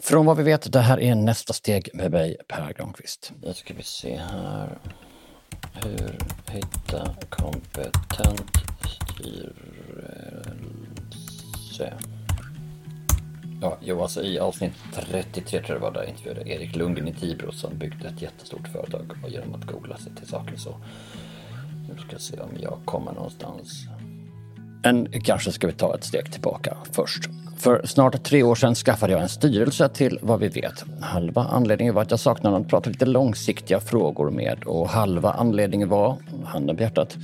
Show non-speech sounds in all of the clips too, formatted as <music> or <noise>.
Från vad vi vet, det här är nästa steg med mig, Per Granqvist. Nu ska vi se här. Hur hitta kompetent styrelse? Ja, jo, alltså i avsnitt 33 tror jag det var, där intervjuade Erik Lundgren i Tibro som byggde ett jättestort företag och genom att googla sig till saker så. Nu ska jag se om jag kommer någonstans. Men kanske ska vi ta ett steg tillbaka först. För snart tre år sedan skaffade jag en styrelse till vad vi vet. Halva anledningen var att jag saknade att prata lite långsiktiga frågor med och halva anledningen var, handen på hjärtat,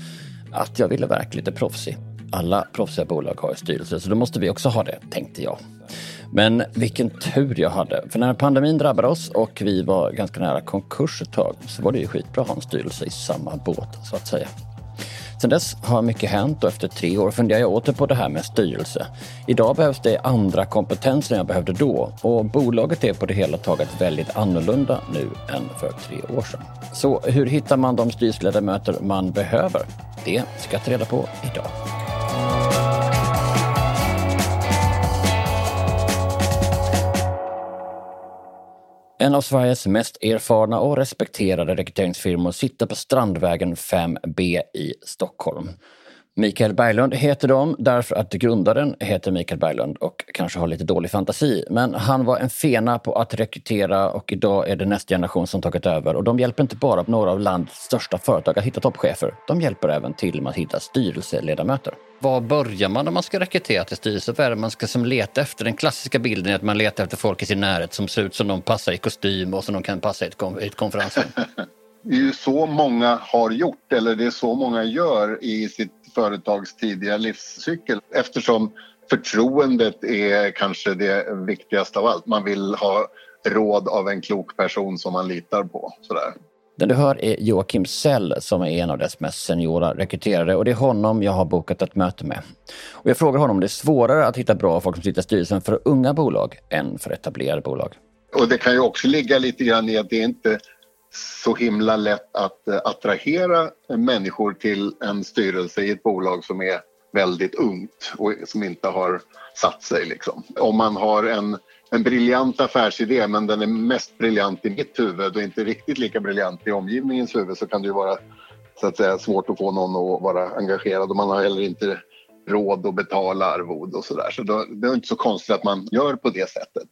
att jag ville verka lite proffsig. Alla proffsiga bolag har ju styrelse så då måste vi också ha det, tänkte jag. Men vilken tur jag hade. För när pandemin drabbade oss och vi var ganska nära konkurs ett tag så var det ju skitbra att ha en styrelse i samma båt så att säga. Sedan dess har mycket hänt och efter tre år funderar jag åter på det här med styrelse. Idag behövs det andra kompetenser än jag behövde då och bolaget är på det hela taget väldigt annorlunda nu än för tre år sedan. Så hur hittar man de styrelseledamöter man behöver? Det ska jag ta reda på idag. En av Sveriges mest erfarna och respekterade rekryteringsfirmor sitter på Strandvägen 5B i Stockholm. Mikael Berglund heter de därför att grundaren heter Mikael Berglund och kanske har lite dålig fantasi. Men han var en fena på att rekrytera och idag är det nästa generation som tagit över. Och de hjälper inte bara några av landets största företag att hitta toppchefer. De hjälper även till med att hitta styrelseledamöter. Var börjar man när man ska rekrytera till styrelsen? Vad är det man ska som leta efter? Den klassiska bilden är att man letar efter folk i sin närhet som ser ut som de passar i kostym och som de kan passa i ett, konferensrum. <laughs> det är ju så många har gjort, eller det är så många gör i sitt företags tidiga livscykel eftersom förtroendet är kanske det viktigaste av allt. Man vill ha råd av en klok person som man litar på. Sådär. Den du hör är Joakim Sell som är en av dess mest seniora rekryterare och det är honom jag har bokat ett möte med. Och jag frågar honom om det är svårare att hitta bra folk som sitter i styrelsen för unga bolag än för etablerade bolag. Och det kan ju också ligga lite grann i att det är inte så himla lätt att eh, attrahera människor till en styrelse i ett bolag som är väldigt ungt och som inte har satt sig. Liksom. Om man har en, en briljant affärsidé men den är mest briljant i mitt huvud och inte riktigt lika briljant i omgivningens huvud så kan det ju vara så att säga, svårt att få någon att vara engagerad och man har heller inte råd att betala arvod och sådär. Så då, det är inte så konstigt att man gör på det sättet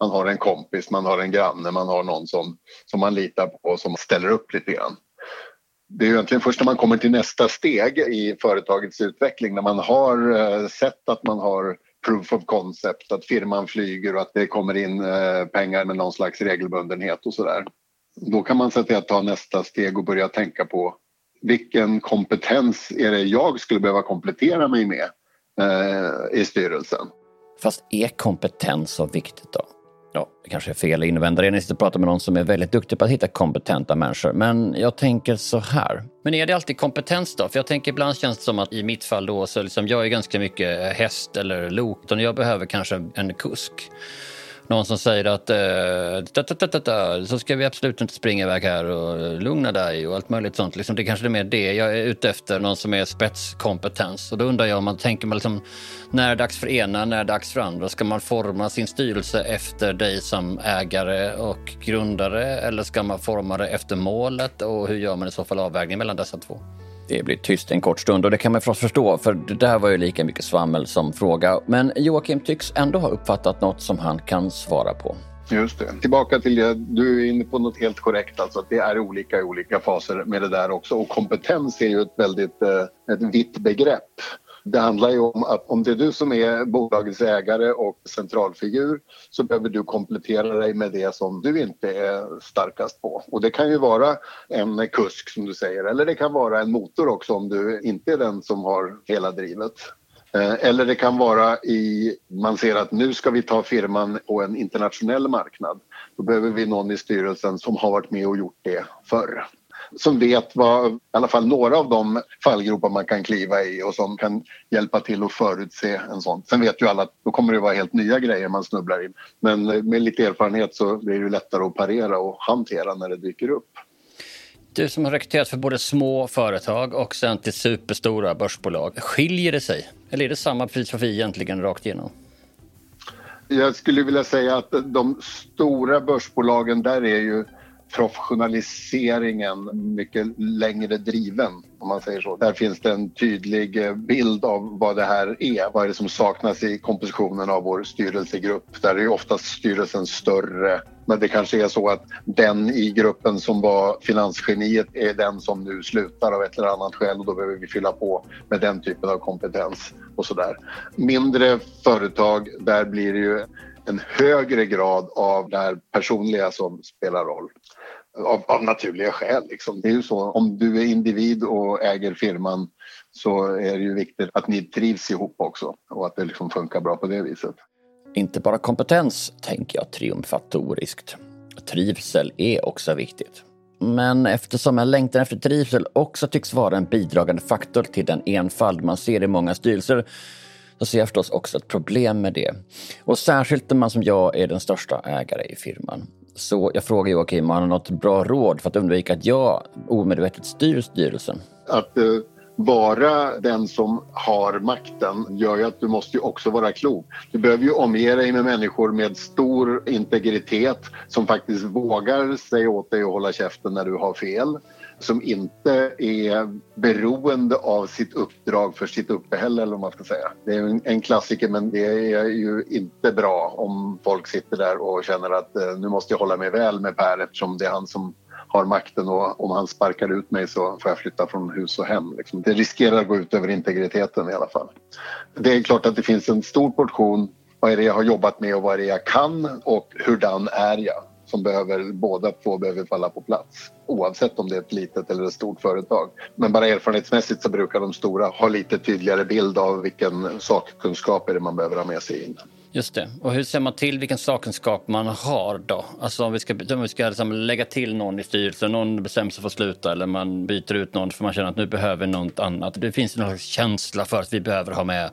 man har en kompis, man har en granne, man har någon som, som man litar på och som ställer upp lite grann. Det är egentligen först när man kommer till nästa steg i företagets utveckling när man har eh, sett att man har proof of concept, att firman flyger och att det kommer in eh, pengar med någon slags regelbundenhet och sådär. Då kan man så att ta nästa steg och börja tänka på vilken kompetens är det jag skulle behöva komplettera mig med eh, i styrelsen. Fast är kompetens så viktigt då? Ja, det kanske är fel att invända det. Ni sitter och pratar med någon som är väldigt duktig på att hitta kompetenta människor. Men jag tänker så här. Men är det alltid kompetens då? För jag tänker ibland känns det som att i mitt fall då så liksom jag är ganska mycket häst eller lok. Jag behöver kanske en kusk någon som säger att eh, så ska vi absolut inte springa iväg här och lugna dig och allt möjligt sånt. Liksom, det kanske är mer det jag är ute efter, någon som är spetskompetens. Och då undrar jag om man tänker man liksom, när är det dags för ena, när är det dags för andra? Ska man forma sin styrelse efter dig som ägare och grundare eller ska man forma det efter målet och hur gör man i så fall avvägning mellan dessa två? Det blir tyst en kort stund och det kan man förstås förstå för det där var ju lika mycket svammel som fråga. Men Joakim tycks ändå ha uppfattat något som han kan svara på. Just det. Tillbaka till det, du är inne på något helt korrekt, alltså att det är olika i olika faser med det där också. Och kompetens är ju ett väldigt eh, ett vitt begrepp. Det handlar ju om att om det är du som är bolagets ägare och centralfigur så behöver du komplettera dig med det som du inte är starkast på. Och det kan ju vara en kusk som du säger eller det kan vara en motor också om du inte är den som har hela drivet. Eh, eller det kan vara i, man ser att nu ska vi ta firman på en internationell marknad. Då behöver vi någon i styrelsen som har varit med och gjort det förr som vet vad, i alla fall några av de fallgropar man kan kliva i och som kan hjälpa till att förutse en sån. Sen vet ju alla att då kommer det vara helt nya grejer man snubblar in. Men med lite erfarenhet så blir det lättare att parera och hantera när det dyker upp. Du som har rekryterat för både små företag och sen till superstora börsbolag. Skiljer det sig? Eller är det samma filosofi egentligen rakt igenom? Jag skulle vilja säga att de stora börsbolagen där är ju professionaliseringen mycket längre driven, om man säger så. Där finns det en tydlig eh, bild av vad det här är. Vad är det som saknas i kompositionen av vår styrelsegrupp? Där är oftast styrelsen större. Men det kanske är så att den i gruppen som var finansgeniet är den som nu slutar av ett eller annat skäl och då behöver vi fylla på med den typen av kompetens och sådär. Mindre företag, där blir det ju en högre grad av det här personliga som spelar roll. Av, av, naturliga skäl. Liksom. Det är ju så, om du är individ och äger firman så är det ju viktigt att ni trivs ihop också och att det liksom funkar bra på det viset. Inte bara kompetens, tänker jag triumfatoriskt. Trivsel är också viktigt. Men eftersom en längtan efter trivsel också tycks vara en bidragande faktor till den enfald man ser i många styrelser så ser jag förstås också ett problem med det. Och särskilt när man som jag är den största ägare i firman. Så jag frågar Joakim om han har något bra råd för att undvika att jag omedvetet styr styrelsen. Att eh, vara den som har makten gör ju att du måste ju också vara klok. Du behöver ju omge dig med människor med stor integritet som faktiskt vågar säga åt dig att hålla käften när du har fel som inte är beroende av sitt uppdrag för sitt uppehälle eller vad man ska säga. Det är en klassiker men det är ju inte bra om folk sitter där och känner att eh, nu måste jag hålla mig väl med Per eftersom det är han som har makten och om han sparkar ut mig så får jag flytta från hus och hem. Liksom. Det riskerar att gå ut över integriteten i alla fall. Det är klart att det finns en stor portion vad är det jag har jobbat med och vad är det jag kan och hurdan är jag? Som behöver, båda två behöver falla på plats oavsett om det är ett litet eller ett stort företag. Men bara erfarenhetsmässigt så brukar de stora ha lite tydligare bild av vilken sakkunskap är det man behöver ha med sig in. Just det. Och hur ser man till vilken sakkunskap man har då? Alltså om vi ska, om vi ska liksom lägga till någon i styrelsen, någon bestämmer sig för att sluta eller man byter ut någon för man känner att nu behöver något annat. Det finns en känsla för att vi behöver ha med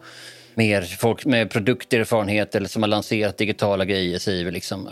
mer folk med produkterfarenhet eller som har lanserat digitala grejer, säger vi liksom.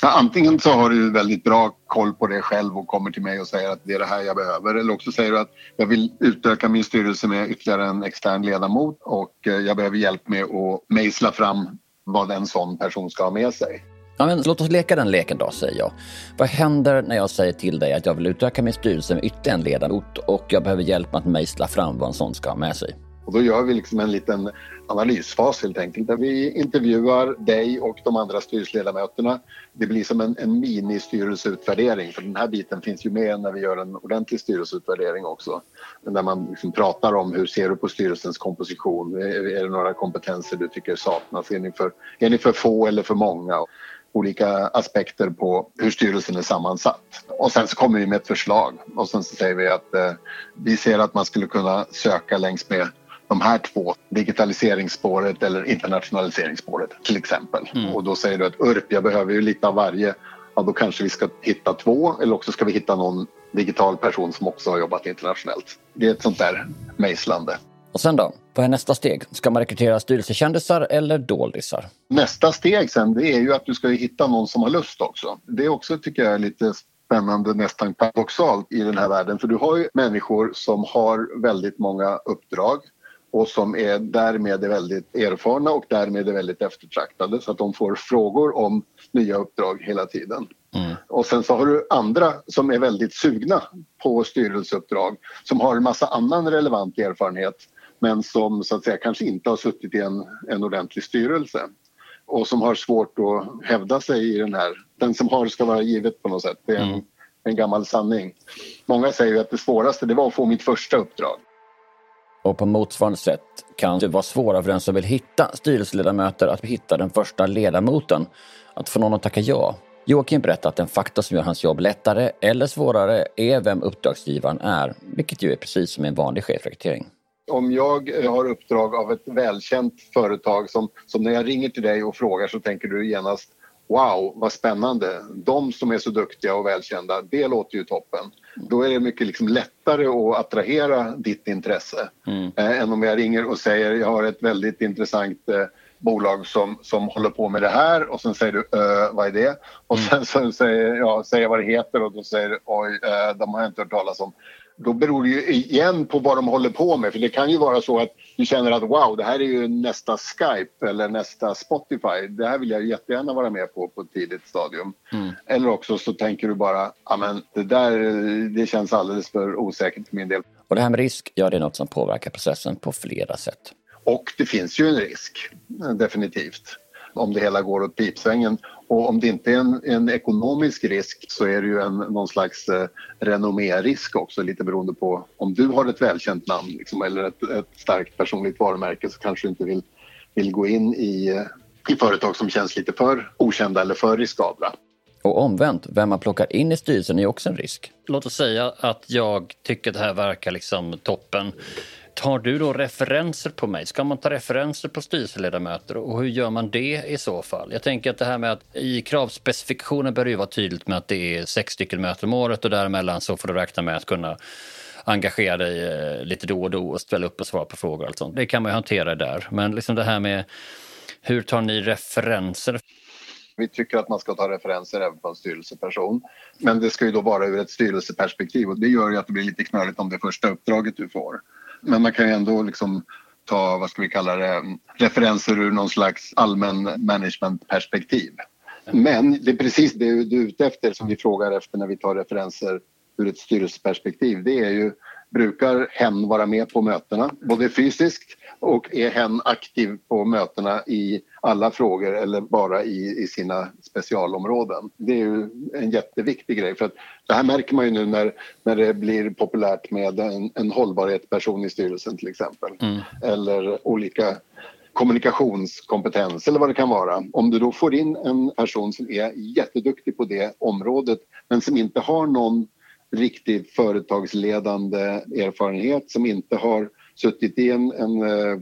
Så antingen så har du väldigt bra koll på det själv och kommer till mig och säger att det är det här jag behöver. Eller också säger du att jag vill utöka min styrelse med ytterligare en extern ledamot och eh, jag behöver hjälp med att mejsla fram vad en sån person ska ha med sig. Ja, men låt oss leka den leken då, säger jag. Vad händer när jag säger till dig att jag vill utöka min styrelse med ytterligare en ledamot och jag behöver hjälp med att mejsla fram vad en sån ska ha med sig? Och då gör vi liksom en liten analysfas helt enkelt där vi intervjuar dig och de andra styrelseledamöterna. Det blir som en, en mini-styrelseutvärdering för den här biten finns ju med när vi gör en ordentlig styrelseutvärdering också. Där man liksom pratar om hur ser du på styrelsens komposition? Är, är det några kompetenser du tycker saknas? Är ni för, är ni för få eller för många? olika aspekter på hur styrelsen är sammansatt. Och sen så kommer vi med ett förslag och sen så säger vi att eh, vi ser att man skulle kunna söka längs med de här två, digitaliseringsspåret eller internationaliseringsspåret till exempel. Mm. Och då säger du att URP, jag behöver ju lite av varje. Ja, då kanske vi ska hitta två eller också ska vi hitta någon digital person som också har jobbat internationellt. Det är ett sånt där mejslande. Och sen då? Vad är nästa steg? Ska man rekrytera styrelsekändisar eller doldisar? Nästa steg sen det är ju att du ska hitta någon som har lust också. Det är också tycker jag är lite spännande, nästan paradoxalt i den här världen. För du har ju människor som har väldigt många uppdrag och som är därmed är väldigt erfarna och därmed är väldigt eftertraktade så att de får frågor om nya uppdrag hela tiden. Mm. Och sen så har du andra som är väldigt sugna på styrelseuppdrag som har en massa annan relevant erfarenhet men som så att säga kanske inte har suttit i en, en ordentlig styrelse och som har svårt att hävda sig i den här. Den som har ska vara givet på något sätt. Det är en, mm. en gammal sanning. Många säger att det svåraste det var att få mitt första uppdrag. Och på motsvarande sätt kan det vara svårare för den som vill hitta styrelseledamöter att hitta den första ledamoten, att få någon att tacka ja. Joakim berättar att en faktor som gör hans jobb lättare eller svårare är vem uppdragsgivaren är, vilket ju är precis som en vanlig chefrekrytering. Om jag har uppdrag av ett välkänt företag som, som när jag ringer till dig och frågar så tänker du genast Wow, vad spännande! De som är så duktiga och välkända, det låter ju toppen. Då är det mycket liksom lättare att attrahera ditt intresse mm. eh, än om jag ringer och säger jag har ett väldigt intressant eh, bolag som, som håller på med det här och sen säger du äh, vad är det? Och mm. sen så säger jag säger vad det heter och då säger du oj, äh, de har jag inte hört talas om. Då beror det ju igen på vad de håller på med. För det kan ju vara så att du känner att wow, det här är ju nästa Skype eller nästa Spotify. Det här vill jag jättegärna vara med på på ett tidigt stadium. Mm. Eller också så tänker du bara, ja men det där, det känns alldeles för osäkert för min del. Och det här med risk, ja det är något som påverkar processen på flera sätt. Och det finns ju en risk, definitivt, om det hela går åt pipsvängen. Och om det inte är en, en ekonomisk risk så är det ju en, någon slags eh, renommérisk också lite beroende på om du har ett välkänt namn liksom, eller ett, ett starkt personligt varumärke så kanske du inte vill, vill gå in i, eh, i företag som känns lite för okända eller för riskabla. Och omvänt, vem man plockar in i styrelsen är också en risk. Låt oss säga att jag tycker det här verkar liksom toppen. Tar du då referenser på mig? Ska man ta referenser på styrelseledamöter och hur gör man det i så fall? Jag tänker att det här med att i kravspecifikationen bör det ju vara tydligt med att det är sex stycken möten om året och däremellan så får du räkna med att kunna engagera dig eh, lite då och då och ställa upp och svara på frågor och allt sånt. Det kan man ju hantera där. Men liksom det här med hur tar ni referenser? Vi tycker att man ska ta referenser även på en styrelseperson. Men det ska ju då vara ur ett styrelseperspektiv och det gör ju att det blir lite knöligt om det första uppdraget du får. Men man kan ju ändå liksom ta, vad ska vi kalla det, referenser ur någon slags allmän managementperspektiv. Men det är precis det du är ute efter som vi frågar efter när vi tar referenser ur ett styrelseperspektiv. Det är ju, brukar hen vara med på mötena, både fysiskt och är hen aktiv på mötena i alla frågor eller bara i, i sina specialområden. Det är ju en jätteviktig grej för att det här märker man ju nu när, när det blir populärt med en, en hållbarhetsperson i styrelsen till exempel. Mm. Eller olika kommunikationskompetens eller vad det kan vara. Om du då får in en person som är jätteduktig på det området men som inte har någon riktig företagsledande erfarenhet, som inte har suttit i en, en eh,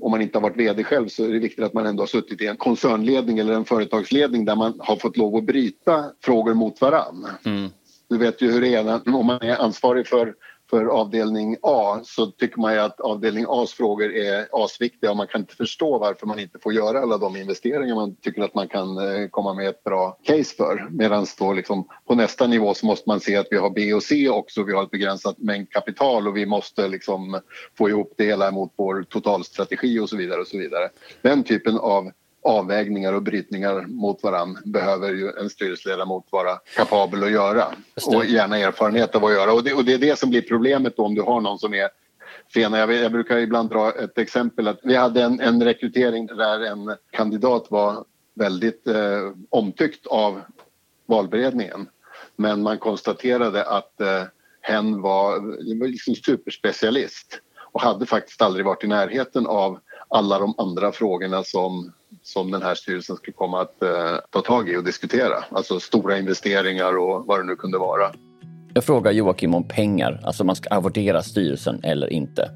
om man inte har varit VD själv så är det viktigt att man ändå har suttit i en koncernledning eller en företagsledning där man har fått lov att bryta frågor mot varann. Mm. Du vet ju hur det är om man är ansvarig för för avdelning A så tycker man ju att avdelning A's frågor är asviktiga och man kan inte förstå varför man inte får göra alla de investeringar man tycker att man kan eh, komma med ett bra case för. Medan då liksom på nästa nivå så måste man se att vi har B och C också, vi har ett begränsat mängd kapital och vi måste liksom få ihop det hela mot vår totalstrategi och så vidare och så vidare. Den typen av avvägningar och brytningar mot varann behöver ju en styrelseledamot vara kapabel att göra och gärna erfarenhet av att göra. Och det, och det är det som blir problemet då om du har någon som är fena. Jag, jag brukar ibland dra ett exempel att vi hade en, en rekrytering där en kandidat var väldigt eh, omtyckt av valberedningen. Men man konstaterade att eh, hen var liksom superspecialist och hade faktiskt aldrig varit i närheten av alla de andra frågorna som, som den här styrelsen skulle komma att eh, ta tag i och diskutera. Alltså stora investeringar och vad det nu kunde vara. Jag frågar Joakim om pengar, alltså man ska avodera styrelsen eller inte.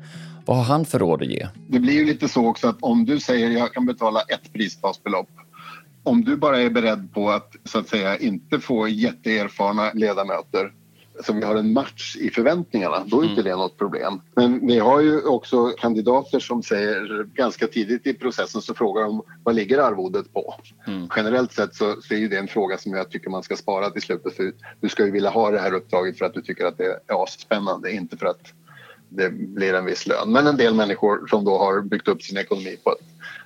Vad har han för råd att ge? Det blir ju lite så också att om du säger jag kan betala ett prisbasbelopp om du bara är beredd på att så att säga inte få jätteerfarna ledamöter så vi har en match i förväntningarna, då är inte mm. det något problem. Men vi har ju också kandidater som säger ganska tidigt i processen så frågar de vad ligger arvodet på? Mm. Generellt sett så, så är ju det en fråga som jag tycker man ska spara till slutet för du ska ju vilja ha det här uppdraget för att du tycker att det är spännande, inte för att det blir en viss lön. Men en del människor som då har byggt upp sin ekonomi på att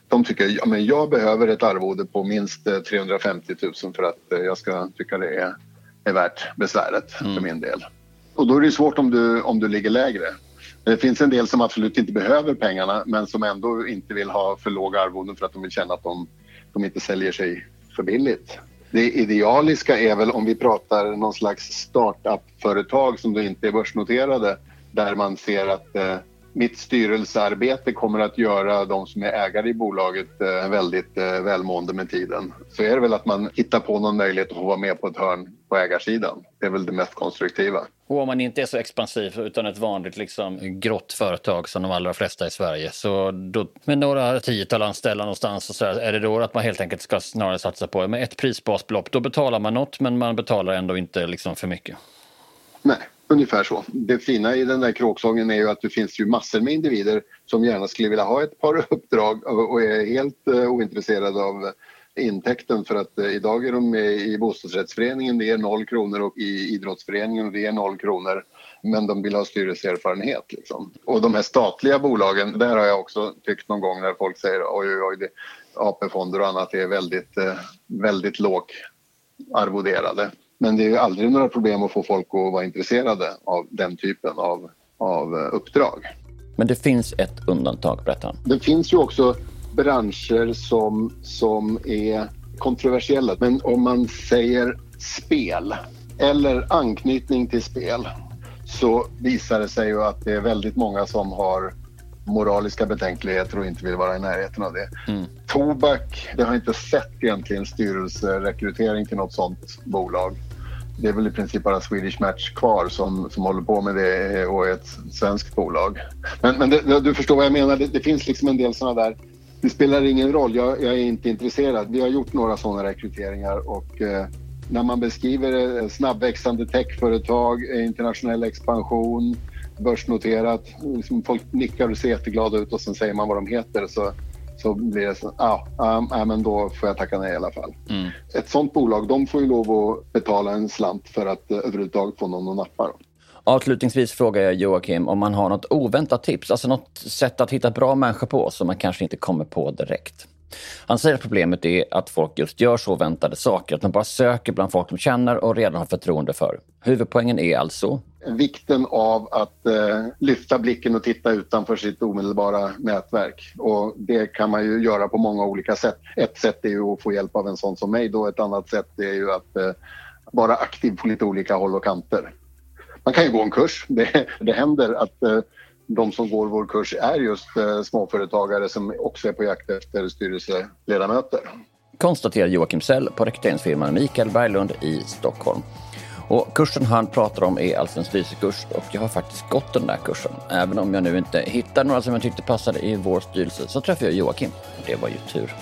de tycker ja, men jag behöver ett arvode på minst 350 000 för att eh, jag ska tycka det är är värt besväret mm. för min del. Och då är det svårt om du, om du ligger lägre. Det finns en del som absolut inte behöver pengarna men som ändå inte vill ha för låga arvoden för att de vill känna att de, de inte säljer sig för billigt. Det idealiska är väl om vi pratar någon slags startup-företag som då inte är börsnoterade där man ser att eh, mitt styrelsearbete kommer att göra de som är ägare i bolaget eh, väldigt eh, välmående med tiden. Så är det väl att man hittar på någon möjlighet att få vara med på ett hörn på ägarsidan. Det är väl det mest konstruktiva. Och om man inte är så expansiv utan ett vanligt liksom, grått företag som de allra flesta i Sverige så då, med några tiotal anställda någonstans och så där, är det då att man helt enkelt ska snarare satsa på med ett prisbasbelopp. Då betalar man något men man betalar ändå inte liksom för mycket. Nej, Ungefär så. Det fina i den där kråksången är ju att det finns ju massor med individer som gärna skulle vilja ha ett par <laughs> uppdrag och är helt eh, ointresserade av intäkten för att eh, idag är de med i bostadsrättsföreningen, det är noll kronor och i idrottsföreningen det är noll kronor. men de vill ha styrelseerfarenhet. Liksom. Och de här statliga bolagen, där har jag också tyckt någon gång när folk säger oj, oj, oj, AP-fonder och annat är väldigt, eh, väldigt lågt arvoderade. Men det är ju aldrig några problem att få folk att vara intresserade av den typen av, av eh, uppdrag. Men det finns ett undantag, berätta. Det finns ju också branscher som, som är kontroversiella. Men om man säger spel eller anknytning till spel så visar det sig ju att det är väldigt många som har moraliska betänkligheter och inte vill vara i närheten av det. Mm. Tobak, det har inte sett egentligen styrelserekrytering till något sånt bolag. Det är väl i princip bara Swedish Match kvar som, som håller på med det och är ett svenskt bolag. Men, men det, du förstår vad jag menar, det, det finns liksom en del sådana där det spelar ingen roll, jag, jag, är inte intresserad. Vi har gjort några sådana rekryteringar och eh, när man beskriver snabbväxande techföretag, internationell expansion, börsnoterat, liksom folk nickar och ser jätteglada ut och sen säger man vad de heter så, så blir det så, ja, ah, men då får jag tacka nej i alla fall. Mm. Ett sånt bolag, de får ju lov att betala en slant för att uh, överhuvudtaget få någon att nappa. Då. Avslutningsvis frågar jag Joakim om man har något oväntat tips, alltså något sätt att hitta bra människor på som man kanske inte kommer på direkt. Han säger att problemet är att folk just gör så oväntade saker, att man bara söker bland folk de känner och redan har förtroende för. Huvudpoängen är alltså? Vikten av att eh, lyfta blicken och titta utanför sitt omedelbara nätverk. Och det kan man ju göra på många olika sätt. Ett sätt är ju att få hjälp av en sån som mig då, ett annat sätt är ju att eh, vara aktiv på lite olika håll och kanter. Man kan ju gå en kurs. Det, det händer att eh, de som går vår kurs är just eh, småföretagare som också är på jakt efter styrelseledamöter. Konstaterar Joakim Sell på rekryteringsfirman Mikael Berglund i Stockholm. Och kursen han pratar om är alltså en styrelsekurs och jag har faktiskt gått den där kursen. Även om jag nu inte hittar några som jag tyckte passade i vår styrelse så träffade jag Joakim. Det var ju tur.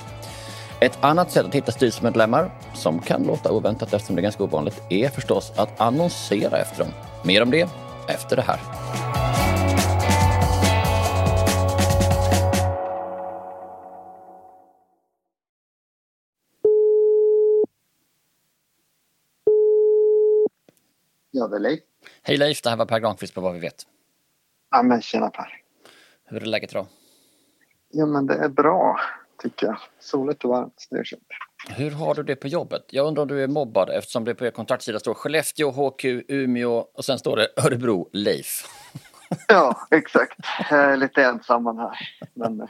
Ett annat sätt att hitta styrelsemedlemmar, som kan låta oväntat eftersom det är ganska ovanligt, är förstås att annonsera efter dem. Mer om det efter det här. Ja, det är Leif. Hej Leif, det här var Per Granqvist på Vad vi vet. Ja, men tjena Per. Hur är läget idag? Ja, men det är bra tycker jag. Soligt och varmt, snökylt. Hur har du det på jobbet? Jag undrar om du är mobbad eftersom det på er kontaktsida står Skellefteå, HQ, Umeå och sen står det Örebro, Leif. <laughs> Ja, exakt. Jag är lite ensam här. Men eh,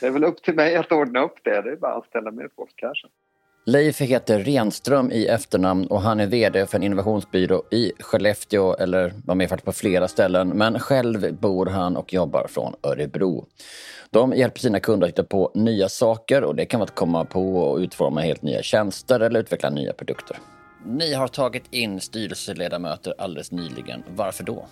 det är väl upp till mig att ordna upp det. Det är bara att ställa med folk kanske. Leif heter Renström i efternamn och han är VD för en innovationsbyrå i Skellefteå, eller var med på flera ställen, men själv bor han och jobbar från Örebro. De hjälper sina kunder att hitta på nya saker och det kan vara att komma på och utforma helt nya tjänster eller utveckla nya produkter. Ni har tagit in styrelseledamöter alldeles nyligen. Varför då?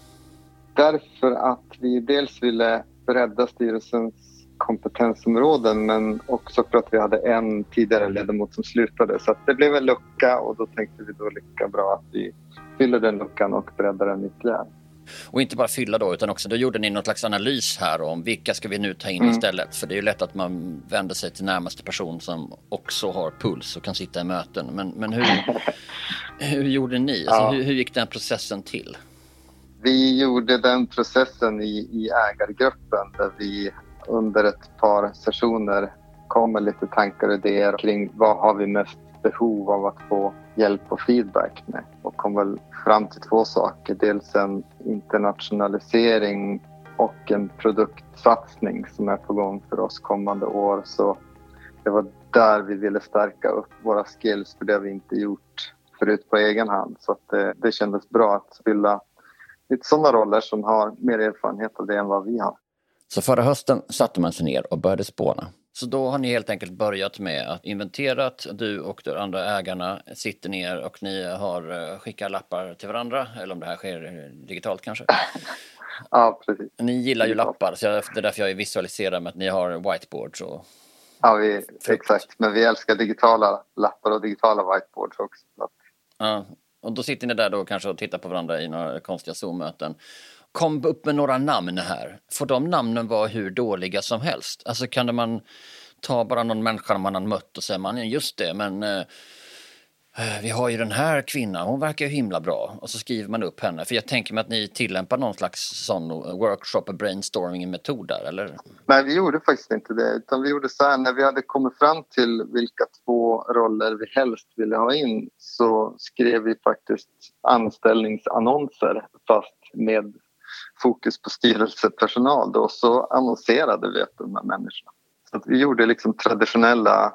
Därför att vi dels ville bredda styrelsens kompetensområden men också för att vi hade en tidigare ledamot som slutade. Så det blev en lucka och då tänkte vi då lika bra att vi fyller den luckan och breddar den ytterligare. Och inte bara fylla då, utan också då gjorde ni något slags analys här om vilka ska vi nu ta in mm. istället? För det är ju lätt att man vänder sig till närmaste person som också har puls och kan sitta i möten. Men, men hur, <laughs> hur gjorde ni? Alltså, ja. hur, hur gick den processen till? Vi gjorde den processen i, i ägargruppen där vi under ett par sessioner kommer lite tankar och idéer kring vad har vi mest behov av att få hjälp och feedback med och kom väl fram till två saker. Dels en internationalisering och en produktsatsning som är på gång för oss kommande år. Så det var där vi ville stärka upp våra skills för det har vi inte gjort förut på egen hand. Så att det, det kändes bra att fylla lite sådana roller som har mer erfarenhet av det än vad vi har. Så förra hösten satte man sig ner och började spåna. Så då har ni helt enkelt börjat med att inventera du och de andra ägarna sitter ner och ni har eh, skickat lappar till varandra, eller om det här sker digitalt kanske? <laughs> ja, precis. Ni gillar ju lappar, så det är därför jag visualiserar med att ni har whiteboards och Ja, vi, exakt. Men vi älskar digitala lappar och digitala whiteboards också. Ja, och då sitter ni där då kanske och tittar på varandra i några konstiga Zoom-möten kom upp med några namn här. Får de namnen vara hur dåliga som helst? Alltså kan man ta bara någon människa man har mött och säga man just det, men eh, eh, vi har ju den här kvinnan, hon verkar ju himla bra. Och så skriver man upp henne. För jag tänker mig att ni tillämpar någon slags sån eh, workshop och brainstorming-metod där, eller? Nej, vi gjorde faktiskt inte det. Utan vi gjorde så här, när vi hade kommit fram till vilka två roller vi helst ville ha in så skrev vi faktiskt anställningsannonser fast med fokus på styrelsepersonal. Då, så annonserade vi efter de här människorna. Så vi gjorde liksom traditionella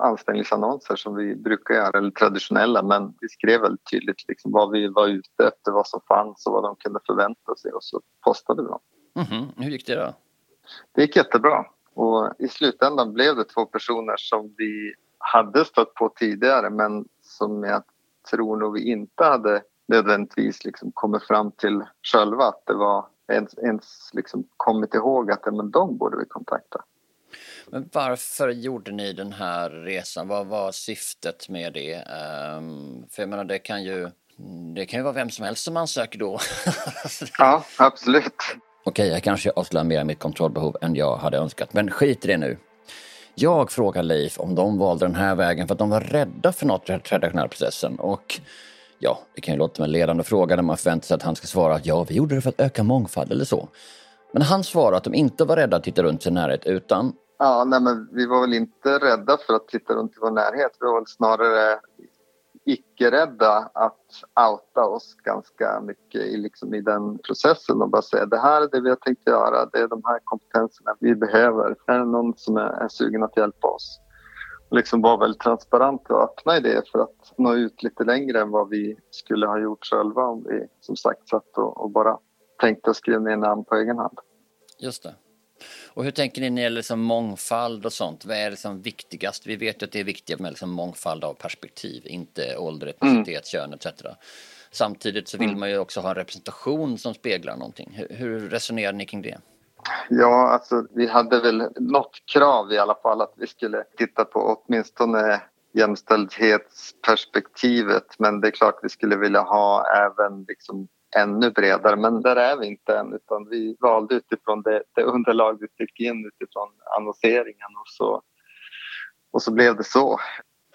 anställningsannonser som vi brukar göra, eller traditionella, men vi skrev väldigt tydligt liksom vad vi var ute efter, vad som fanns och vad de kunde förvänta sig och så postade vi dem. Mm -hmm. Hur gick det då? Det gick jättebra och i slutändan blev det två personer som vi hade stött på tidigare men som jag tror nog vi inte hade nödvändigtvis liksom kommit fram till själva att det var ens, ens liksom kommit ihåg att men de borde vi kontakta. Men varför gjorde ni den här resan? Vad var syftet med det? Um, för jag menar, det kan ju det kan ju vara vem som helst som ansöker då. <laughs> ja, absolut. Okej, jag kanske avslöjar mer mitt kontrollbehov än jag hade önskat, men skit i det nu. Jag frågar Leif om de valde den här vägen för att de var rädda för något i den traditionella processen och ja, det kan ju låta som en ledande fråga när man förväntar sig att han ska svara att ja, vi gjorde det för att öka mångfald eller så. Men han svarar att de inte var rädda att titta runt sin närhet utan Ja, nej, men vi var väl inte rädda för att titta runt i vår närhet. Vi var väl snarare icke-rädda att outa oss ganska mycket i, liksom, i den processen och bara säga det här är det vi har tänkt göra, det är de här kompetenserna vi behöver. Är det någon som är, är sugen att hjälpa oss? Och liksom vara väldigt transparent och öppna i det för att nå ut lite längre än vad vi skulle ha gjort själva om vi som sagt satt och, och bara tänkte skriva ner namn på egen hand. Just det. Och hur tänker ni när det gäller liksom mångfald och sånt? Vad är liksom viktigast? Vi vet ju att det är viktigt med liksom mångfald av perspektiv, inte ålder, etnicitet, mm. kön etc. Samtidigt så vill mm. man ju också ha en representation som speglar någonting. Hur, hur resonerar ni kring det? Ja, alltså vi hade väl något krav i alla fall att vi skulle titta på åtminstone jämställdhetsperspektivet men det är klart vi skulle vilja ha även liksom ännu bredare, men där är vi inte än utan vi valde utifrån det, det underlag vi fick in utifrån annonseringen och så, och så blev det så.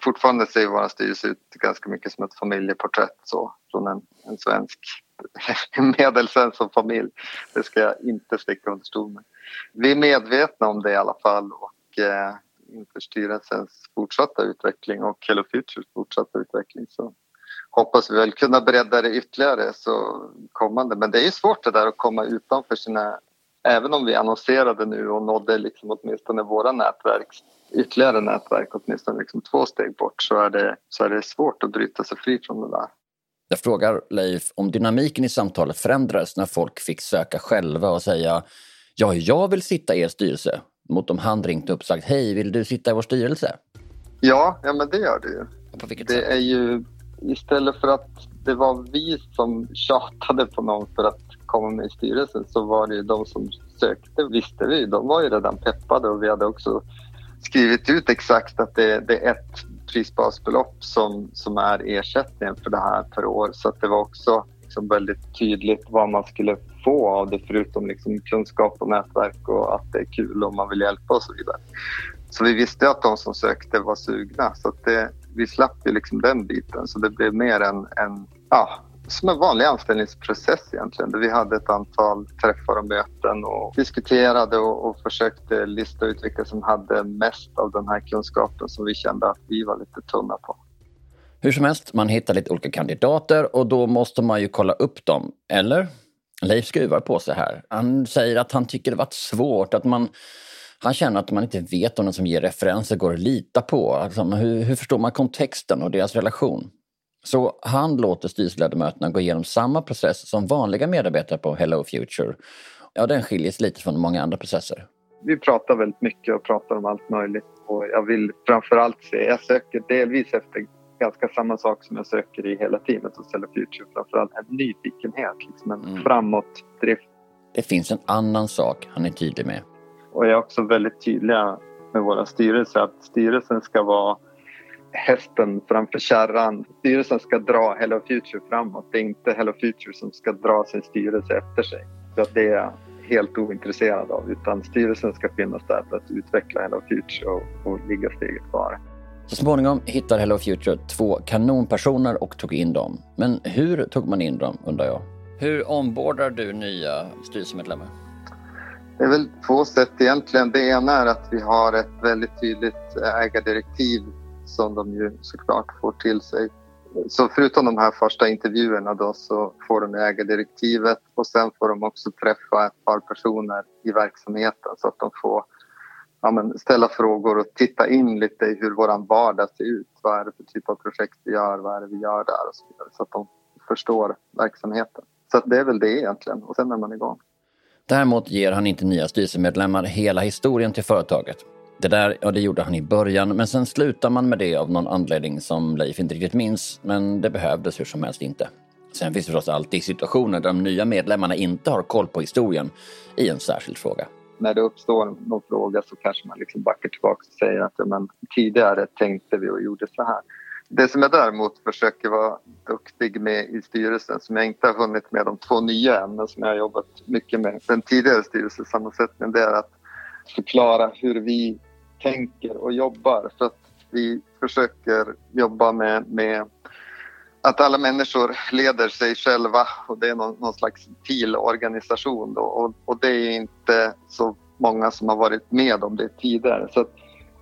Fortfarande ser vår styrelse ut ganska mycket som ett familjeporträtt så, från en, en svensk <laughs> medelsvensk familj. Det ska jag inte sticka under stol med. Vi är medvetna om det i alla fall och eh, inför styrelsens fortsatta utveckling och Hello Futures fortsatta utveckling så hoppas vi väl kunna bredda det ytterligare så kommande. Men det är svårt det där att komma utanför sina... Även om vi annonserade nu och nådde liksom åtminstone våra nätverk, ytterligare nätverk åtminstone liksom två steg bort så är, det, så är det svårt att bryta sig fri från det där. Jag frågar Leif om dynamiken i samtalet förändrades när folk fick söka själva och säga ja, jag vill sitta i er styrelse mot om han ringt upp och sagt hej, vill du sitta i vår styrelse? Ja, ja men det gör det ju. På vilket det sätt? är ju istället för att det var vi som tjatade på någon för att komma med i styrelsen så var det ju de som sökte, visste vi. De var ju redan peppade och vi hade också skrivit ut exakt att det, det är ett prisbasbelopp som, som är ersättningen för det här per år. Så att det var också liksom väldigt tydligt vad man skulle få av det förutom liksom kunskap och nätverk och att det är kul om man vill hjälpa och så vidare. Så vi visste att de som sökte var sugna så att det, vi slapp ju liksom den biten så det blev mer en, en ja, som en vanlig anställningsprocess egentligen. Där vi hade ett antal träffar och möten och diskuterade och, och försökte lista ut vilka som hade mest av den här kunskapen som vi kände att vi var lite tunna på. Hur som helst, man hittar lite olika kandidater och då måste man ju kolla upp dem, eller? Leif skruvar på sig här. Han säger att han tycker det varit svårt, att man han känner att man inte vet om den som ger referenser går att lita på. Alltså, hur, hur förstår man kontexten och deras relation? Så han låter styrelseledamöterna gå igenom samma process som vanliga medarbetare på Hello Future. Ja, den skiljer sig lite från många andra processer. Vi pratar väldigt mycket och pratar om allt möjligt. Och jag vill framförallt se, jag söker delvis efter ganska samma sak som jag söker i hela teamet hos Hello Future. Framförallt en nyfikenhet, liksom en mm. framåtdrift. Det finns en annan sak han är tydlig med. Och jag är också väldigt tydliga med våra styrelser att styrelsen ska vara hästen framför kärran. Styrelsen ska dra Hello Future framåt. Det är inte Hello Future som ska dra sin styrelse efter sig. Så det är jag helt ointresserad av. Utan styrelsen ska finnas där för att utveckla Hello Future och, och ligga steget före. Så småningom hittade Hello Future två kanonpersoner och tog in dem. Men hur tog man in dem, undrar jag? Hur ombordar du nya styrelsemedlemmar? Det är väl två sätt egentligen. Det ena är att vi har ett väldigt tydligt ägardirektiv som de ju såklart får till sig. Så förutom de här första intervjuerna då så får de ägardirektivet och sen får de också träffa ett par personer i verksamheten så att de får ja, men ställa frågor och titta in lite i hur vår vardag ser ut. Vad är det för typ av projekt vi gör? Vad är det vi gör där? Och så vidare, så att de förstår verksamheten. Så det är väl det egentligen och sen är man igång. Däremot ger han inte nya styrelsemedlemmar hela historien till företaget. Det där, ja det gjorde han i början, men sen slutar man med det av någon anledning som Leif inte riktigt minns, men det behövdes hur som helst inte. Sen finns det förstås alltid situationer där de nya medlemmarna inte har koll på historien i en särskild fråga. När det uppstår någon fråga så kanske man liksom backar tillbaka och säger att men, tidigare tänkte vi och gjorde så här. Det som jag däremot försöker vara duktig med i styrelsen som jag inte har hunnit med de två nya än men som jag har jobbat mycket med den tidigare styrelsesammansättningen det är att förklara hur vi tänker och jobbar. För att vi försöker jobba med, med att alla människor leder sig själva och det är någon, någon slags TIL-organisation och, och, det är inte så många som har varit med om det tidigare. Så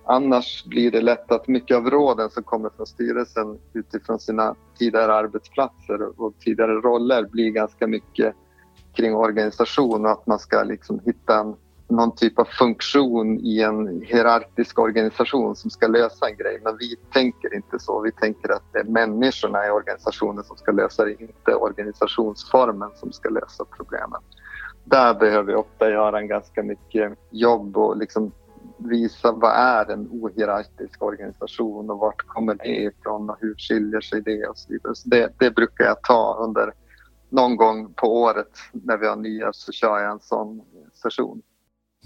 annars blir det lätt att mycket av råden som kommer från styrelsen utifrån sina tidigare arbetsplatser och tidigare roller blir ganska mycket kring organisation och att man ska liksom hitta en någon typ av funktion i en hierarkisk organisation som ska lösa en grej. Men vi tänker inte så. Vi tänker att det är människorna i organisationen som ska lösa det, inte organisationsformen som ska lösa problemen. Där behöver vi ofta göra en ganska mycket jobb och liksom visa vad är en ohierarkisk organisation och vart kommer det ifrån och hur skiljer sig det och så vidare. Så det, det brukar jag ta under någon gång på året när vi har nya så kör jag en sån session.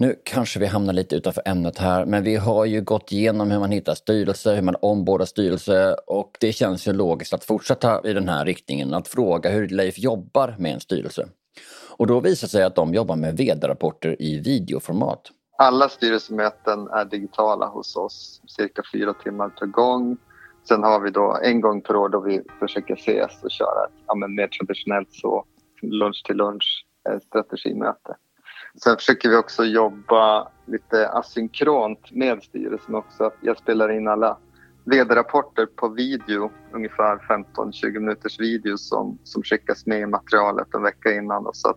Nu kanske vi hamnar lite utanför ämnet här, men vi har ju gått igenom hur man hittar styrelse, hur man ombordar styrelse och det känns ju logiskt att fortsätta i den här riktningen, att fråga hur Leif jobbar med en styrelse. Och då visar det sig att de jobbar med vd-rapporter i videoformat. Alla styrelsemöten är digitala hos oss, cirka fyra timmar per gång. Sen har vi då en gång per år då vi försöker ses och köra ett ja, mer traditionellt så lunch till lunch eh, strategimöte. Sen försöker vi också jobba lite asynkront med styrelsen också. Jag spelar in alla vd-rapporter på video, ungefär 15-20 minuters video som, som skickas med i materialet en vecka innan. Då, så att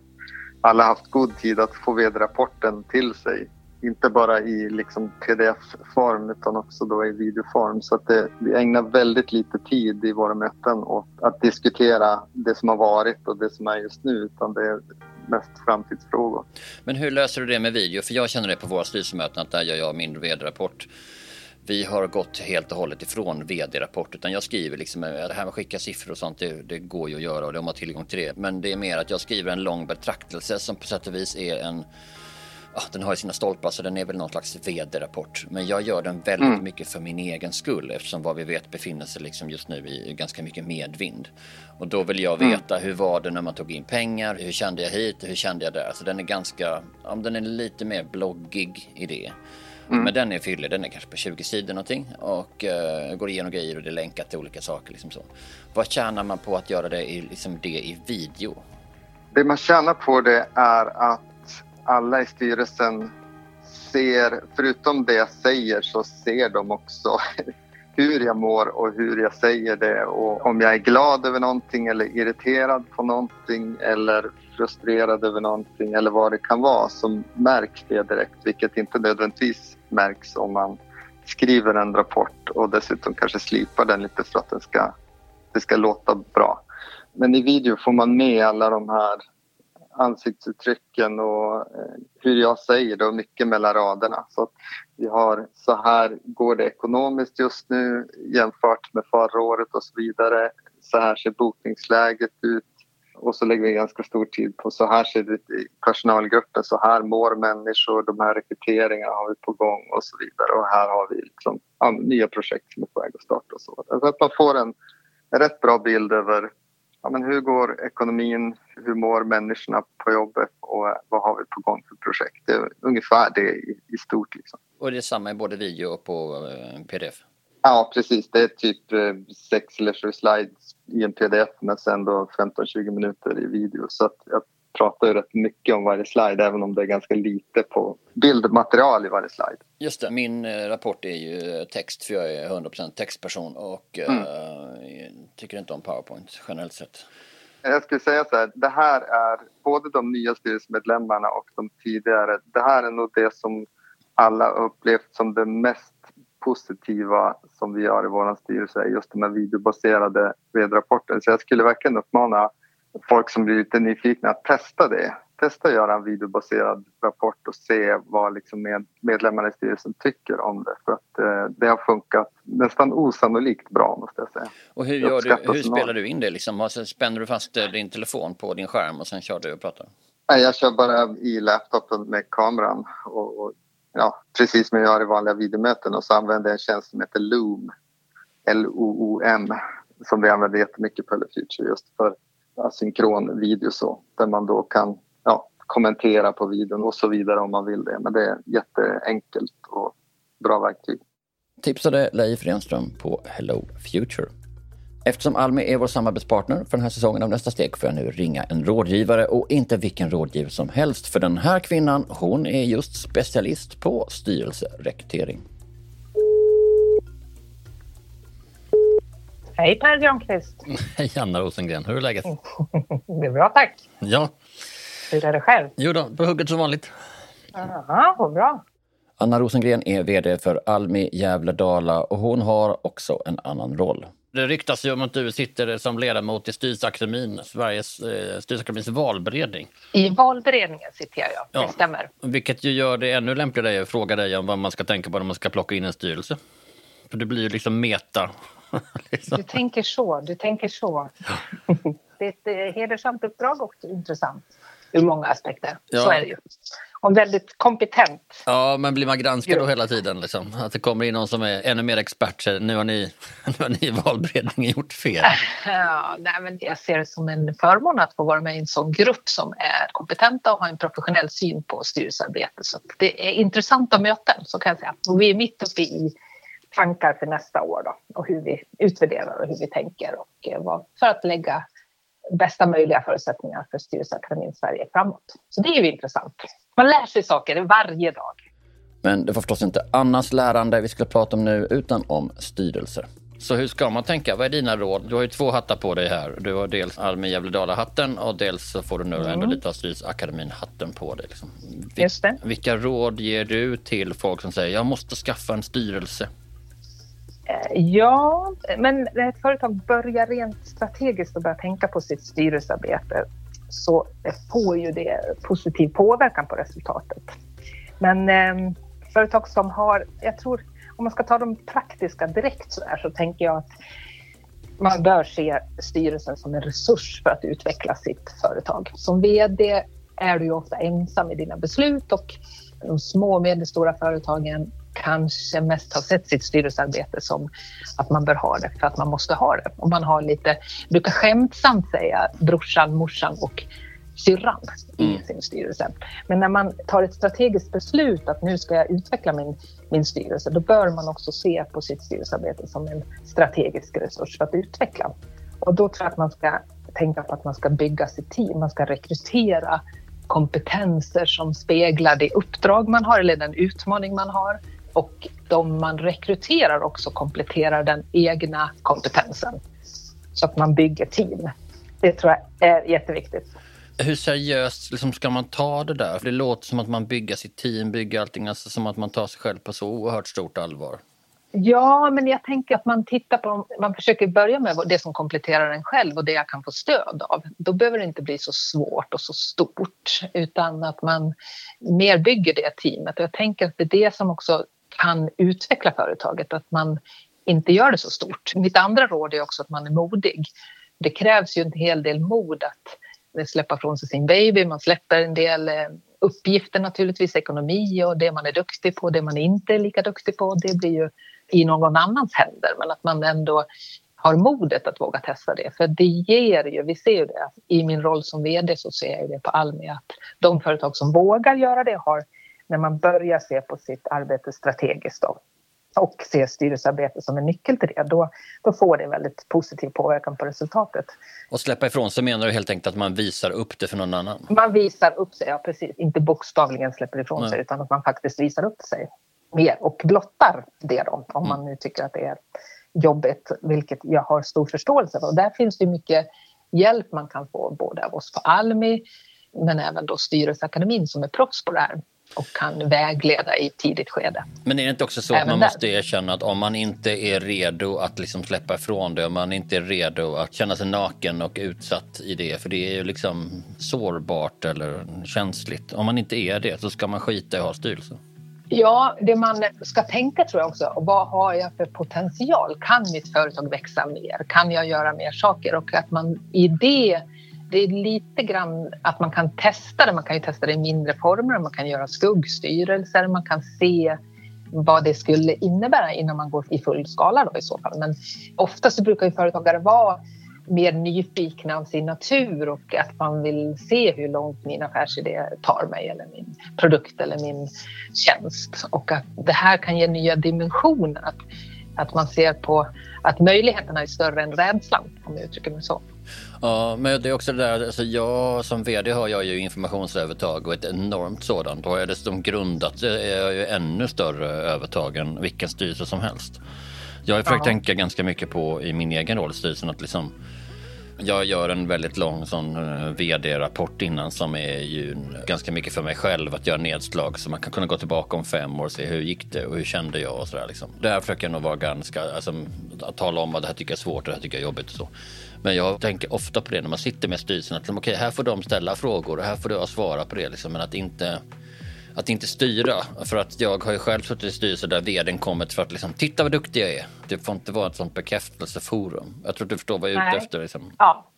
alla har haft god tid att få vd-rapporten till sig. Inte bara i liksom pdf-form utan också då i videoform. Så att det, vi ägnar väldigt lite tid i våra möten åt att diskutera det som har varit och det som är just nu. Utan det är mest framtidsfrågor. Men hur löser du det med video? För jag känner det på våra styrelsemöten att där gör jag min vd-rapport. Vi har gått helt och hållet ifrån vd-rapport utan jag skriver liksom eh, det här med att skicka siffror och sånt det, det, går ju att göra och de har tillgång till det. Men det är mer att jag skriver en lång betraktelse som på sätt och vis är en ja, den har ju sina stolpar så den är väl någon slags vd-rapport. Men jag gör den väldigt mm. mycket för min egen skull eftersom vad vi vet befinner sig liksom just nu i ganska mycket medvind. Och då vill jag mm. veta mm. hur var det när man tog in pengar, hur kände jag hit, hur kände jag där. Så den är ganska, ja, den är lite mer bloggig i det. Mm. Men den är fyllig, den är kanske på 20 sidor någonting och uh, går igenom grejer och det är länkat till olika saker. Liksom så. Vad tjänar man på att göra det i, liksom det i video? Det man tjänar på det är att alla i styrelsen ser, förutom det jag säger, så ser de också <laughs> hur jag mår och hur jag säger det och om jag är glad över någonting eller irriterad på någonting eller frustrerad över någonting eller vad det kan vara så märks det direkt, vilket inte nödvändigtvis märks om man skriver en rapport och dessutom kanske slipar den lite för att den ska, det ska låta bra. Men i video får man med alla de här ansiktsuttrycken och eh, hur jag säger det och mycket mellan raderna. Så vi har så här går det ekonomiskt just nu jämfört med förra året och så vidare. Så här ser bokningsläget ut och så lägger vi ganska stor tid på så här ser det ut i personalgruppen, så här mår människor, de här rekryteringarna har vi på gång och så vidare och här har vi liksom, ja, nya projekt som är på väg att starta och så. Alltså att man får en rätt bra bild över ja, men hur går ekonomin, hur mår människorna på jobbet och vad har vi på gång för projekt. Det är ungefär det i, i stort. Liksom. Och det är samma i både video och på eh, pdf? Ja, precis. Det är typ eh, sex eller sju slides i en pdf men sen då 15-20 minuter i video. Så att jag pratar ju rätt mycket om varje slide även om det är ganska lite på bildmaterial i varje slide. Just det, min eh, rapport är ju text för jag är 100% textperson och mm. uh, tycker inte om PowerPoint generellt sett. Jag skulle säga så här, det här är både de nya styrelsemedlemmarna och de tidigare. Det här är nog det som alla upplevt som det mest positiva som vi gör i vår styrelse just de här videobaserade vd-rapporten. Så jag skulle verkligen uppmana folk som blir lite nyfikna att testa det. Testa att göra en videobaserad rapport och se vad liksom med, medlemmarna i styrelsen tycker om det. För att eh, det har funkat nästan osannolikt bra måste jag säga. Och hur, gör du, hur spelar du in det? Liksom? Alltså, spänner du fast eh, din telefon på din skärm och sen kör du och pratar? Nej, jag kör bara i laptopen med kameran och, och ja, precis som jag gör i vanliga videomöten och så använder jag en tjänst som heter Loom. L-O-O-M som vi använder jättemycket på Hello Future just för asynkron video så där man då kan ja, kommentera på videon och så vidare om man vill det. Men det är jätteenkelt och bra verktyg. Tipsade Leif Renström på Hello Future. Eftersom Almi är vår samarbetspartner för den här säsongen av Nästa steg får jag nu ringa en rådgivare och inte vilken rådgivare som helst. För den här kvinnan, hon är just specialist på styrelserekrytering. Hej Per Granqvist! Hej Anna Rosengren, hur är läget? <laughs> det är bra tack. Ja. Hur är det själv? Jo då, på hugget som vanligt. Ja, vad bra. Anna Rosengren är VD för Almi Gävle-Dala och hon har också en annan roll. Det ryktas ju om att du sitter som ledamot i Styrelseakademin, Sveriges eh, Styrelseakademins valberedning. I valberedningen sitter jag, ja. Det stämmer. Vilket ju gör det ännu lämpligare att fråga dig om vad man ska tänka på när man ska plocka in en styrelse. För det blir ju liksom meta. <laughs> liksom. Du tänker så, du tänker så. <laughs> det är ett eh, hedersamt uppdrag och intressant ur många aspekter. Ja. Så är det ju och väldigt kompetent. Ja, men blir man granskad då hela tiden? Liksom? Att det kommer in någon som är ännu mer expert, så nu har ni, <laughs> nu har ni i valberedningen gjort fel. Ja, nej, men jag ser det som en förmån att få vara med i en sån grupp som är kompetenta och har en professionell syn på styrelsearbete. Så det är intressanta möten, så kan jag säga. Och vi är mitt uppe i tankar för nästa år då, och hur vi utvärderar och hur vi tänker och eh, för att lägga bästa möjliga förutsättningar för Styrelseakademin Sverige framåt. Så det är ju intressant. Man lär sig saker varje dag. Men det var förstås inte Annas lärande vi skulle prata om nu, utan om styrelser. Så hur ska man tänka? Vad är dina råd? Du har ju två hattar på dig här. Du har dels Almi Gävle-Dala-hatten och dels så får du nu mm. ändå lite av Styrelseakademin-hatten på dig. Liksom. Vil Just det. Vilka råd ger du till folk som säger jag måste skaffa en styrelse? Eh, ja, men när ett företag börjar rent strategiskt och börjar tänka på sitt styrelsearbete så får ju det positiv påverkan på resultatet. Men eh, företag som har, jag tror, om man ska ta de praktiska direkt så här så tänker jag att man bör se styrelsen som en resurs för att utveckla sitt företag. Som VD är du ju ofta ensam i dina beslut och de små och medelstora företagen kanske mest har sett sitt styrelsearbete som att man bör ha det för att man måste ha det. Och man har lite, brukar skämtsamt säga brorsan, morsan och syrran i mm. sin styrelse. Men när man tar ett strategiskt beslut att nu ska jag utveckla min, min styrelse, då bör man också se på sitt styrelsearbete som en strategisk resurs för att utveckla. Och då tror jag att man ska tänka på att man ska bygga sitt team, man ska rekrytera kompetenser som speglar det uppdrag man har eller den utmaning man har och de man rekryterar också kompletterar den egna kompetensen så att man bygger team. Det tror jag är jätteviktigt. Hur seriöst liksom, ska man ta det där? För det låter som att man bygger sitt team, bygger allting, alltså som att man tar sig själv på så oerhört stort allvar. Ja, men jag tänker att man tittar på, man försöker börja med det som kompletterar en själv och det jag kan få stöd av. Då behöver det inte bli så svårt och så stort utan att man mer bygger det teamet. Och jag tänker att det är det som också kan utveckla företaget, att man inte gör det så stort. Mitt andra råd är också att man är modig. Det krävs ju en hel del mod att släppa från sig sin baby, man släpper en del eh, uppgifter naturligtvis, ekonomi och det man är duktig på, det man inte är lika duktig på, det blir ju i någon annans händer. Men att man ändå har modet att våga testa det. För det ger ju, vi ser ju det, i min roll som VD så ser jag det på Almi att de företag som vågar göra det har när man börjar se på sitt arbete strategiskt då, och ser styrelsearbete som en nyckel till det, då, då får det väldigt positiv påverkan på resultatet. Och släppa ifrån sig menar du helt enkelt att man visar upp det för någon annan? Man visar upp sig, ja precis. Inte bokstavligen släpper ifrån Nej. sig utan att man faktiskt visar upp sig mer och blottar det då, om mm. man nu tycker att det är jobbigt, vilket jag har stor förståelse för. Och där finns det mycket hjälp man kan få både av oss på Almi men även då Styrelseakademin som är proffs på det här och kan vägleda i ett tidigt skede. Men är det inte också så att man där. måste erkänna att om man inte är redo att liksom släppa ifrån det, om man inte är redo att känna sig naken och utsatt i det, för det är ju liksom sårbart eller känsligt. Om man inte är det så ska man skita i att ha styrelse. Ja, det man ska tänka tror jag också, vad har jag för potential? Kan mitt företag växa mer? Kan jag göra mer saker? Och att man i det det är lite grann att man kan testa det. Man kan ju testa det i mindre former. Man kan göra skuggstyrelser. Man kan se vad det skulle innebära innan man går i full skala då i så fall. Men oftast brukar ju företagare vara mer nyfikna av sin natur och att man vill se hur långt min affärsidé tar mig eller min produkt eller min tjänst. Och att det här kan ge nya dimensioner. Att, att man ser på att möjligheterna är större än rädslan, om jag uttrycker mig så. Ja, men det är också det där, alltså jag som vd har jag ju informationsövertag och ett enormt sådant. Och jag dessutom grundat är jag ju ännu större övertag än vilken styrelse som helst. Jag har försökt ja. tänka ganska mycket på i min egen roll i styrelsen att liksom jag gör en väldigt lång sån eh, vd-rapport innan som är ju ganska mycket för mig själv att göra nedslag så man kan kunna gå tillbaka om fem år och se hur gick det och hur kände jag och sådär liksom. Där försöker jag nog vara ganska, alltså att tala om vad det här tycker jag är svårt och det här tycker jag är jobbigt och så. Men jag tänker ofta på det när man sitter med styrelsen att liksom, okej, okay, här får de ställa frågor och här får jag svara på det liksom, men att inte att inte styra. För att jag har ju själv suttit i styrelser där vdn kommit för att liksom, titta vad duktig jag är. Det får inte vara ett sånt bekräftelseforum. Jag tror du förstår vad jag är ute efter. Liksom. Ja.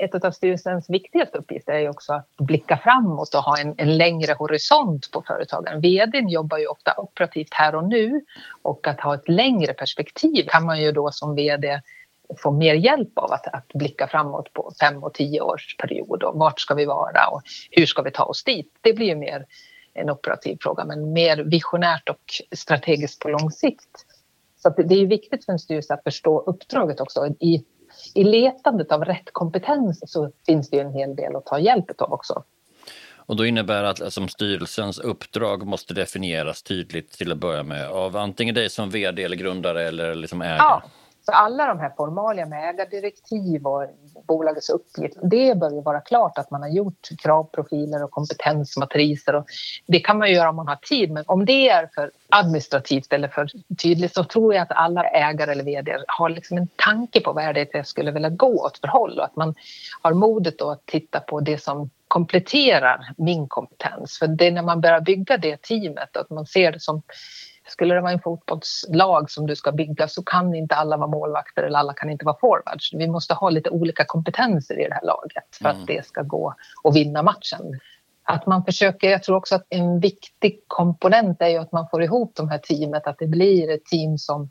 Ett av styrelsens viktigaste uppgifter är ju också att blicka framåt och ha en, en längre horisont på företagen. Vdn jobbar ju ofta operativt här och nu och att ha ett längre perspektiv kan man ju då som vd få mer hjälp av att, att blicka framåt på fem och tio års period och vart ska vi vara och hur ska vi ta oss dit? Det blir ju mer en operativ fråga men mer visionärt och strategiskt på lång sikt. Så det är viktigt för en styrelse att förstå uppdraget också. I, I letandet av rätt kompetens så finns det en hel del att ta hjälp av också. Och då innebär det att alltså, styrelsens uppdrag måste definieras tydligt till att börja med av antingen dig som vd eller grundare eller liksom ägare? Ja, så alla de här formalia med ägardirektiv och bolagets uppgift, det bör ju vara klart att man har gjort kravprofiler och kompetensmatriser. Och det kan man ju göra om man har tid, men om det är för administrativt eller för tydligt så tror jag att alla ägare eller vd har liksom en tanke på vad är det jag skulle vilja gå åt för håll och att man har modet att titta på det som kompletterar min kompetens. För det är när man börjar bygga det teamet att man ser det som skulle det vara en fotbollslag som du ska bygga så kan inte alla vara målvakter eller alla kan inte vara forwards. Vi måste ha lite olika kompetenser i det här laget för mm. att det ska gå att vinna matchen. Att man försöker, jag tror också att en viktig komponent är ju att man får ihop de här teamet, att det blir ett team som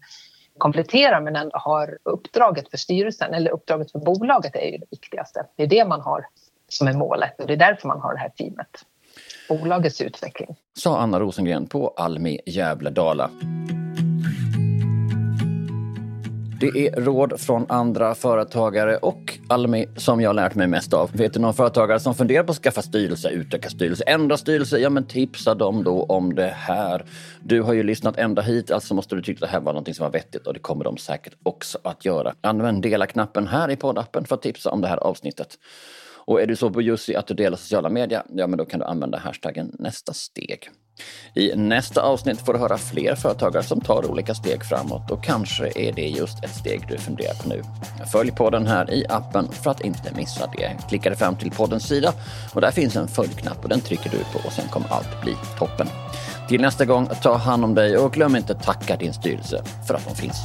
kompletterar men ändå har uppdraget för styrelsen eller uppdraget för bolaget är ju det viktigaste. Det är det man har som är målet och det är därför man har det här teamet bolagets utveckling. Sa Anna Rosengren på Almi Gävle-Dala. Det är råd från andra företagare och Almi som jag lärt mig mest av. Vet du någon företagare som funderar på att skaffa styrelse, utöka styrelse, ändra styrelse? Ja, men tipsa dem då om det här. Du har ju lyssnat ända hit, alltså måste du tycka att det här var någonting som var vettigt och det kommer de säkert också att göra. Använd dela-knappen här i poddappen för att tipsa om det här avsnittet. Och är du så på Jussi att du delar sociala medier, ja men då kan du använda hashtaggen nästa steg. I nästa avsnitt får du höra fler företagare som tar olika steg framåt och kanske är det just ett steg du funderar på nu. Följ podden här i appen för att inte missa det. Klicka dig fram till poddens sida och där finns en följknapp och den trycker du på och sen kommer allt bli toppen. Till nästa gång, ta hand om dig och glöm inte tacka din styrelse för att de finns.